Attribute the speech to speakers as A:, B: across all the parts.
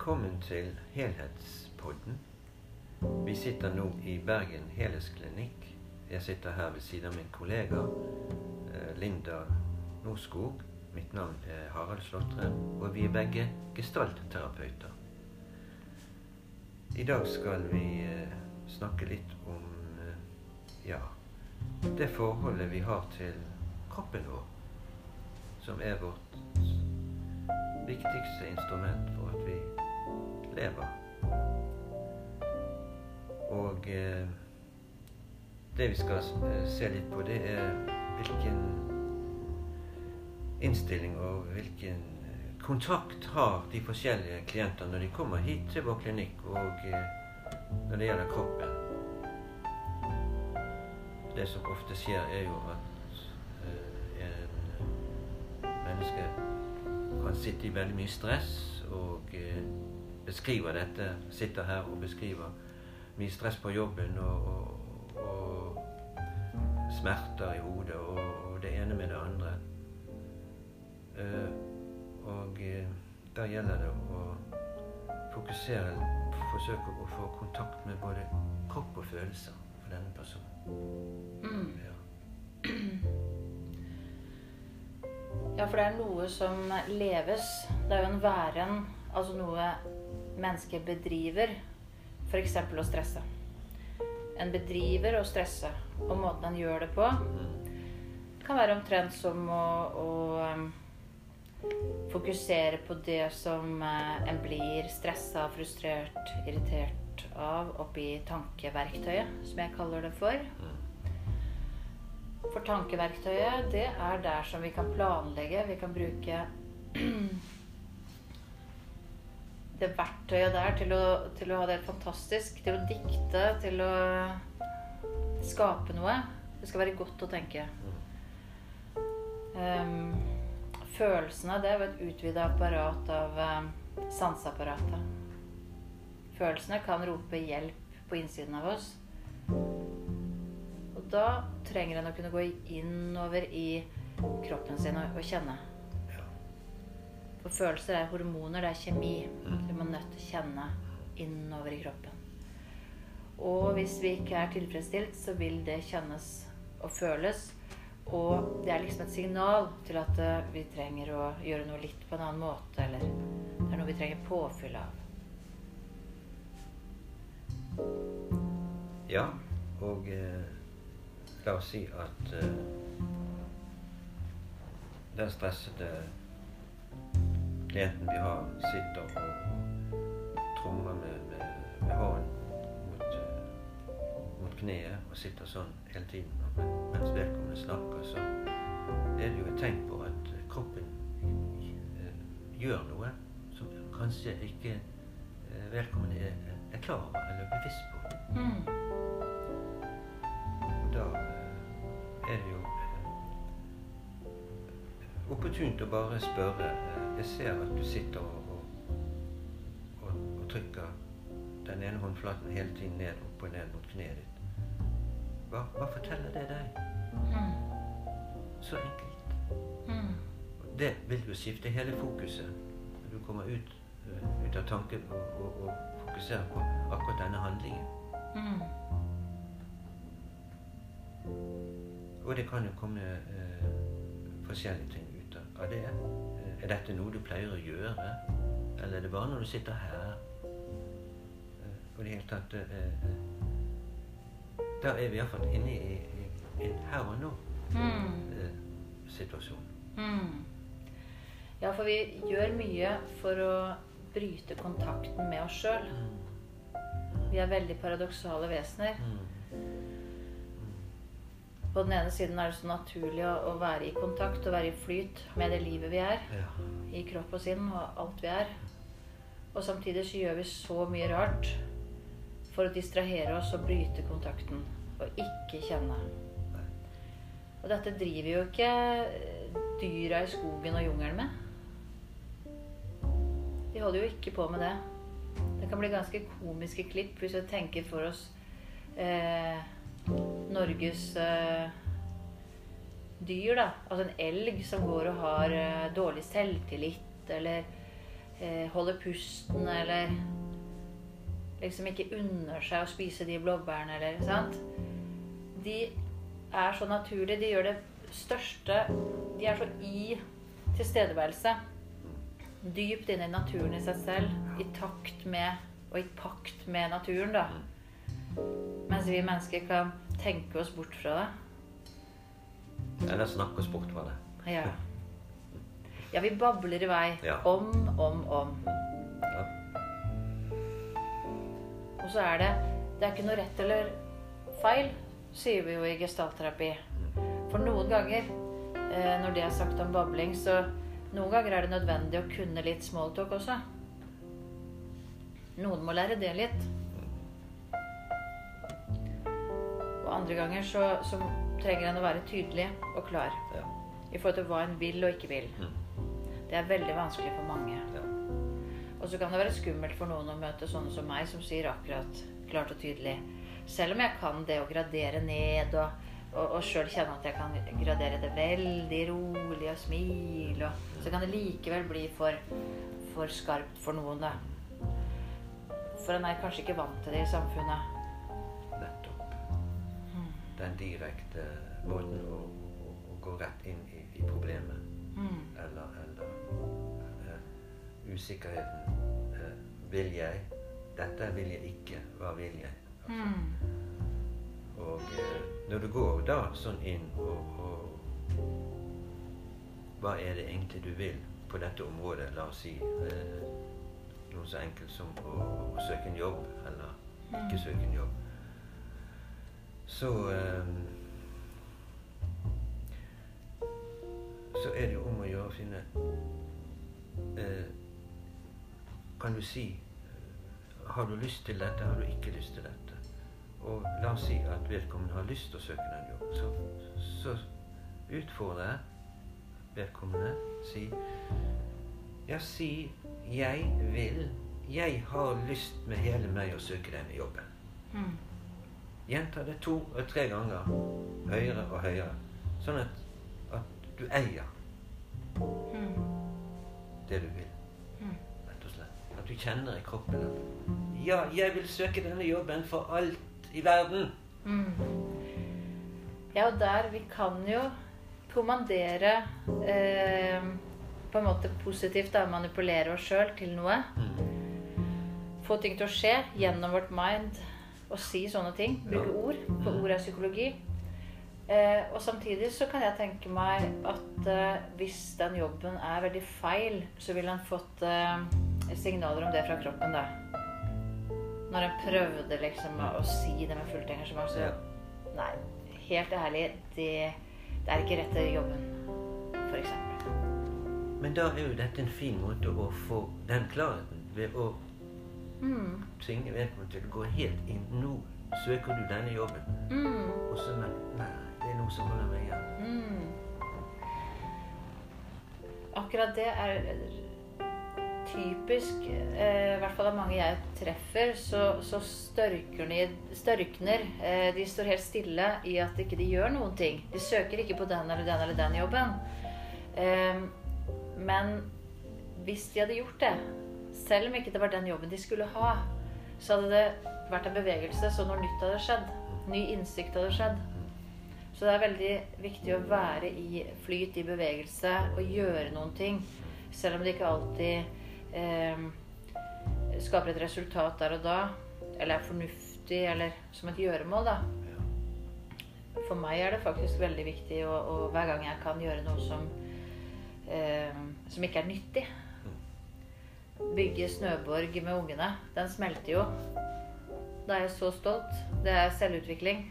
A: Velkommen til Helhetspodden. Vi sitter nå i Bergen Helhetsklinikk. Jeg sitter her ved siden av min kollega eh, Linda Norskog. Mitt navn er Harald Slåttre, og vi er begge gestaltterapeuter. I dag skal vi eh, snakke litt om eh, ja, det forholdet vi har til kroppen vår, som er vårt viktigste instrument for at vi lever. Og eh, det vi skal eh, se litt på, det er hvilken innstilling og hvilken kontakt har de forskjellige klientene når de kommer hit til vår klinikk og eh, når det gjelder kroppen. Det som ofte skjer, er jo at eh, en menneske kan sitte i veldig mye stress og eh, beskriver dette. Sitter her og beskriver mye stress på jobben og, og, og smerter i hodet og, og, det ene med det andre. Uh, og uh, da gjelder det å fokusere Forsøke å få kontakt med både kropp og følelser for denne personen.
B: Mm.
A: Ja.
B: Ja, for det er noe som leves. Det er jo en væren, altså noe mennesket bedriver. F.eks. å stresse. En bedriver å stresse, og måten en gjør det på, kan være omtrent som å, å fokusere på det som eh, en blir stressa, frustrert, irritert av oppi tankeverktøyet, som jeg kaller det for. For tankeverktøyet, det er der som vi kan planlegge. Vi kan bruke det verktøyet der til å, til å ha det helt fantastisk. Til å dikte, til å skape noe. Det skal være godt å tenke. Um, følelsene, det er et utvida apparat av um, sanseapparatet. Følelsene kan rope hjelp på innsiden av oss. Og da trenger en å kunne gå innover i kroppen sin og, og kjenne. For følelser er hormoner, det er kjemi. Vi er nødt til å kjenne innover i kroppen. Og hvis vi ikke er tilfredsstilt, så vil det kjennes og føles. Og det er liksom et signal til at eh, vi trenger å gjøre noe litt på en annen måte. Eller det er noe vi trenger påfyll av.
A: Ja, og eh, la oss si at eh, den stressede klienten vi har, sitter og trommer med, med, med hånden mot, eh, mot kneet og sitter sånn hele tiden. Men, mens vedkommende snakker, så er det jo et tegn på at kroppen eh, gjør noe som kanskje ikke eh, vedkommende er, er klar over eller bevisst på.
B: Mm.
A: Da er det jo opportunt å bare spørre Jeg ser at du sitter og, og, og, og trykker den ene håndflaten hele tiden ned opp og ned mot kneet ditt. Hva, hva forteller det deg?
B: Mm.
A: Så enkelt.
B: Mm.
A: Det vil jo skifte hele fokuset du kommer ut, eh, ut av tanken og, og, og fokuserer på akkurat denne handlingen.
B: Mm.
A: Og det kan jo komme eh, forskjellige ting ut av det. Er dette noe du pleier å gjøre? Eller er det bare når du sitter her? Eh, og det hele tatt eh, eh, Da er vi iallfall inne i, i, i en her og
B: Mm.
A: nå-situasjon.
B: Mm. Ja, for vi gjør mye for å bryte kontakten med oss sjøl. Vi er veldig paradoksale vesener. På den ene siden er det så naturlig å, å være i kontakt og være i flyt med det livet vi er.
A: Ja.
B: I kropp og sinn og alt vi er. Og samtidig så gjør vi så mye rart for å distrahere oss og bryte kontakten. Og ikke kjenne. Og dette driver jo ikke dyra i skogen og jungelen med. De holder jo ikke på med det. Det kan bli ganske komiske klipp hvis vi tenker for oss eh, Norges eh, dyr, da. Altså en elg som går og har eh, dårlig selvtillit, eller eh, holder pusten eller liksom ikke unner seg å spise de blåbærene eller sant? De er så naturlige. De gjør det største De er så i tilstedeværelse. Dypt inne i naturen i seg selv. I takt med og i pakt med naturen, da. Mens vi mennesker kan tenke oss bort fra det.
A: Eller snakke oss bort fra det.
B: Ja. Ja, vi babler i vei.
A: Ja.
B: Om, om, om.
A: Ja.
B: Og så er det Det er ikke noe rett eller feil, sier vi jo i gestaltterapi. For noen ganger, eh, når det er sagt om babling, så noen ganger er det nødvendig å kunne litt smalltalk også. Noen må lære det litt. Andre ganger så, så trenger en å være tydelig og klar
A: Ja.
B: i forhold til hva en vil og ikke vil.
A: Mm.
B: Det er veldig vanskelig for mange.
A: Ja.
B: Og så kan det være skummelt for noen å møte sånne som meg, som sier akkurat klart og tydelig. Selv om jeg kan det å gradere ned og, og, og sjøl kjenne at jeg kan gradere det veldig rolig og smile, og, så kan det likevel bli for, for skarpt for noen, da. For en er kanskje ikke vant til det i samfunnet.
A: Den direkte måten å, å, å gå rett inn i, i problemet.
B: Mm.
A: Eller, eller uh, usikkerheten. Uh, vil jeg? Dette vil jeg ikke. Hva vil jeg? Altså,
B: Mm.
A: Og uh, når du går da sånn inn og, og Hva er det egentlig du vil på dette området? La oss si noe så enkelt som å, å søke en jobb, eller ikke
B: Mm.
A: søke en jobb. Så eh, Så er det jo om å gjøre å finne eh, Kan du si Har du lyst til dette? Har du ikke lyst til dette? Og la oss si at vedkommende har lyst til å søke den jobb. Så, så utfordrer vedkommende. Si Ja, si 'Jeg vil. Jeg har lyst med hele meg å søke denne jobben'.
B: Mm.
A: Gjenta det to og tre ganger. Høyere og høyere. Sånn at, at du eier
B: Mm.
A: det du vil.
B: Mm.
A: Rett og slett. At du kjenner i kroppen at 'Ja, jeg vil søke denne jobben for alt i verden'.
B: Mm. Ja, og der vi kan jo kommandere eh, på en måte positivt, da, manipulere oss sjøl til noe. Få ting til å skje gjennom vårt mind og si sånne ting. Bruke
A: Ja.
B: ord, for ord er psykologi. Eh, og samtidig så kan jeg tenke meg at eh, hvis den jobben er veldig feil, så ville han fått eh, signaler om det fra kroppen, da. Når han prøvde liksom å, å si det med fullt engasjement, så
A: Ja.
B: Nei, helt ærlig, det, det er ikke rett til jobben, eksempel.
A: Men da er jo dette en fin måte å få den klarheten ved å
B: Mm.
A: tvinge vedkommende til å gå helt inn. Nå søker du denne jobben.
B: Mm.
A: Og så men, Nei, det er noe som holder meg igjen.
B: Mm. Akkurat det er typisk, eh, i hvert fall av mange jeg treffer, så, så størkner, størkner eh, De står helt stille i at ikke de gjør noen ting. De søker ikke på den eller den eller den jobben. Eh, men hvis de hadde gjort det, selv om ikke det var den jobben de skulle ha, så hadde det vært en bevegelse, så når nytt hadde skjedd. Ny innsikt hadde skjedd. Så det er veldig viktig å være i flyt, i bevegelse og gjøre noen ting. Selv om det ikke alltid eh, skaper et resultat der og da, eller er fornuftig, eller som et gjøremål, da. For meg er det faktisk veldig viktig å, å hver gang jeg kan gjøre noe som, eh, som ikke er nyttig. Bygge snøborg med ungene. Den smelter jo. Da er jeg så stolt. Det er selvutvikling.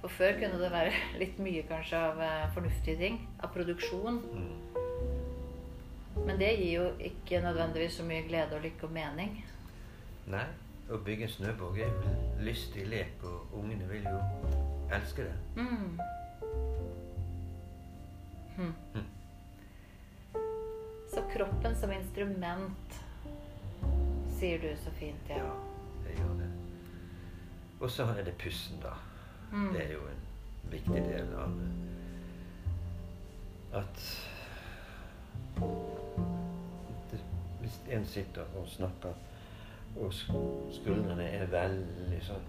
B: For før kunne det være litt mye kanskje av eh, fornuftige ting. Av produksjon.
A: Mm.
B: Men det gir jo ikke nødvendigvis så mye glede og lykke og mening.
A: Nei, å bygge en snøborg er jo en lystig lek, og ungene vil jo elske det.
B: Mm. Hm. Kroppen som instrument, sier du så fint, ja.
A: Ja, jeg gjør det. Og så er det pusten, da.
B: Mm.
A: Det er jo en viktig del av at det, Hvis en sitter og snakker, og skuldrene er veldig sånn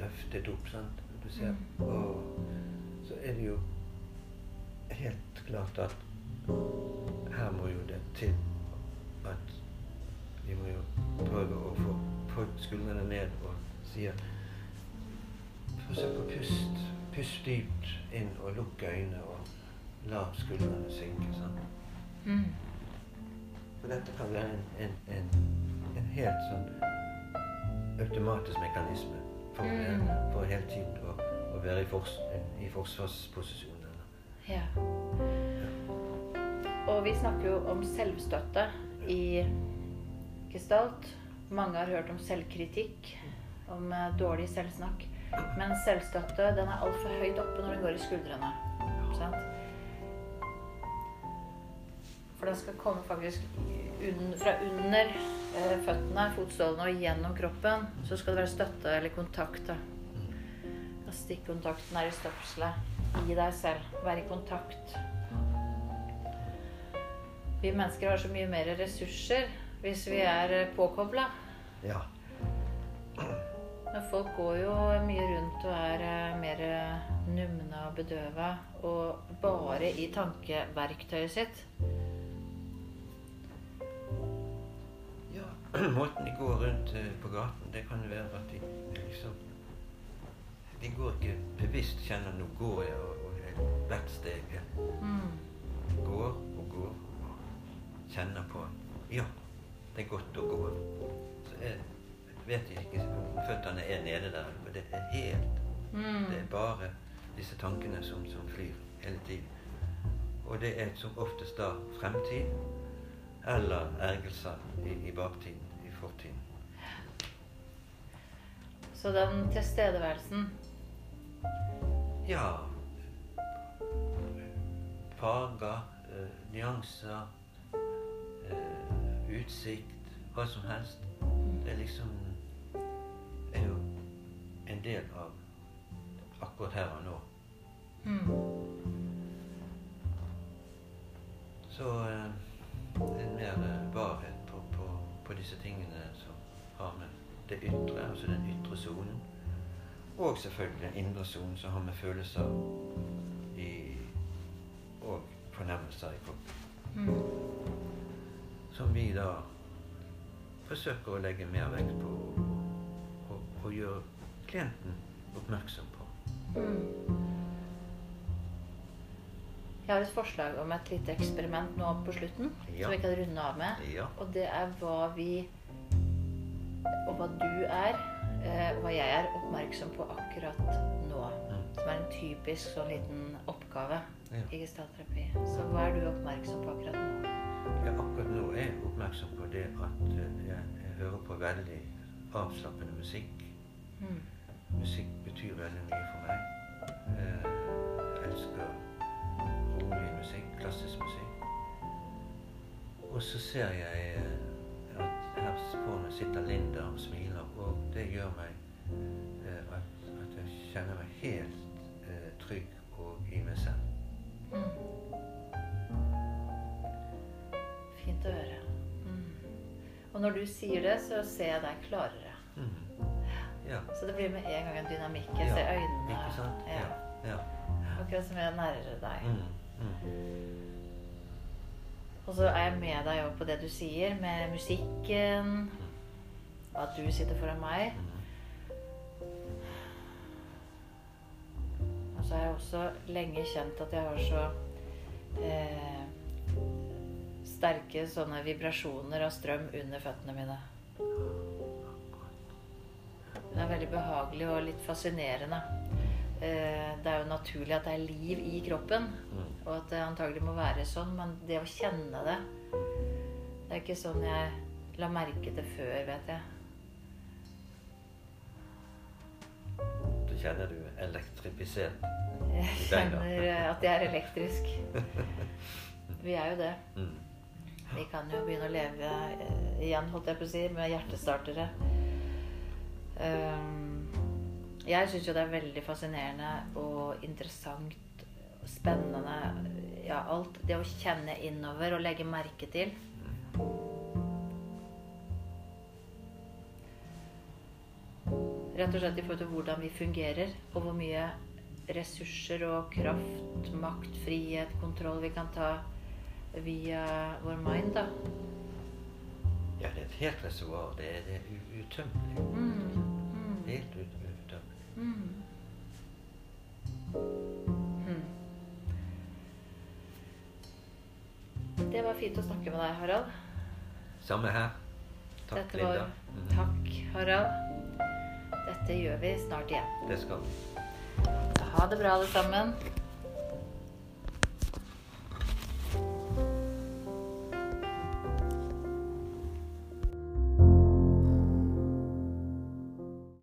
A: løftet opp, sant. Du ser, og så er det jo helt klart at her må jo det til at vi må jo prøve å få, få skuldrene ned og sier Forsøk å puste. Pust dypt inn og lukk øynene og la skuldrene synke. sant?
B: Mm.
A: For dette kan være en, en, en, en helt sånn automatisk mekanisme for,
B: Mm.
A: for hele tiden å, å være i, fors, i forsvarsposisjon. eller-
B: Ja. Og vi snakker jo om selvstøtte i gestalt. Mange har hørt om selvkritikk, om eh, dårlig selvsnakk. Men selvstøtte den er altfor høyt oppe når den går i skuldrene. Sant? For den skal komme faktisk fra under eh, føttene, fotstålene og gjennom kroppen. Så skal det være støtte eller kontakt. Og Stikkontakten er i støpselet i deg selv. Vær i kontakt. Vi mennesker har så mye mer ressurser hvis vi er påkobla.
A: Ja.
B: Men folk går jo mye rundt og er eh, mer eh, numne og bedøva. Og bare i tankeverktøyet sitt.
A: ja. Måten de går rundt eh, på gaten, det kan være at de liksom De går ikke bevisst kjenner nå går jeg, og, og hvert steg jeg
B: Mm.
A: går og går kjenner på Ja, det er godt å gå. Så jeg vet ikke om føttene er nede der, for det er helt
B: Mm.
A: Det er bare disse tankene som, som flyr hele tiden. Og det er som oftest da fremtid eller ergelser i, i baktiden, i fortiden.
B: Så den tilstedeværelsen
A: Ja Farger, eh, nyanser, utsikt, hva som helst. Det er liksom er jo en del av akkurat her og nå.
B: mm.
A: Så eh, en mer eh, varhet på, på, på disse tingene som har med det ytre, altså den ytre sonen, og selvfølgelig den indre sonen som har med følelser i, og fornemmelser i kroppen.
B: Mm.
A: Som vi da forsøker å legge mer vekt på og, og, og gjøre klienten oppmerksom på.
B: Mm. Jeg har et forslag om et lite eksperiment nå på slutten.
A: Ja.
B: Som vi kan runde av med.
A: Ja.
B: Og det er hva vi Og hva du er, eh, og hva jeg er oppmerksom på akkurat nå.
A: Mm.
B: Som er en typisk sånn liten oppgave
A: Ja.
B: i gestaltterapi. Så hva er du oppmerksom på akkurat nå?
A: Ja, akkurat nå er jeg oppmerksom på det at eh, jeg, jeg hører på veldig avslappende musikk.
B: Mm.
A: Musikk betyr veldig mye for meg. Eh, Jeg elsker rolig musikk, klassisk musikk. Og så ser jeg eh, at her på meg sitter Linda og smiler, og det gjør meg at, at jeg kjenner meg helt
B: når du sier det, så ser jeg deg klarere.
A: Mm. Ja.
B: Så det blir med en gang en dynamikk. Jeg
A: Ja,
B: ser øynene.
A: Ikke sant?
B: Ja.
A: ja.
B: Akkurat som jeg nærer deg.
A: Mm, mm.
B: Og så er jeg med deg på det du sier, med musikken. At du sitter foran meg.
A: mm.
B: Og så har jeg også lenge kjent at jeg har så eh, sterke sånne vibrasjoner av strøm under føttene mine. Det er veldig behagelig og litt fascinerende. Eh, det er jo naturlig at det er liv i kroppen,
A: Mm.
B: og at det antagelig må være sånn, men det å kjenne det Det er ikke sånn jeg la merke til før, vet jeg.
A: Så kjenner du elektrifisert.
B: Jeg kjenner eh, at jeg er elektrisk. Vi er jo det. Vi kan jo begynne å leve eh, igjen, holdt jeg på å si, med hjertestartere. Ehm, jeg syns jo det er veldig fascinerende og interessant og spennende. Ja, alt. Det å kjenne innover og legge merke til. Rett og slett i forhold til hvordan vi fungerer, og hvor mye ressurser og kraft, makt, frihet, kontroll vi kan ta via vår mind, da.
A: Ja, det er et helt reservoar. Det det er utømmelig.
B: Mm. Mm.
A: Helt utømmelig.
B: Mm. Mm. Det var fint å snakke med deg, Harald.
A: Samme her. Takk,
B: Dette
A: Linda.
B: var,
A: Mhm.
B: takk, Harald. Dette gjør vi snart igjen.
A: Det skal vi.
B: Ha det bra, alle sammen.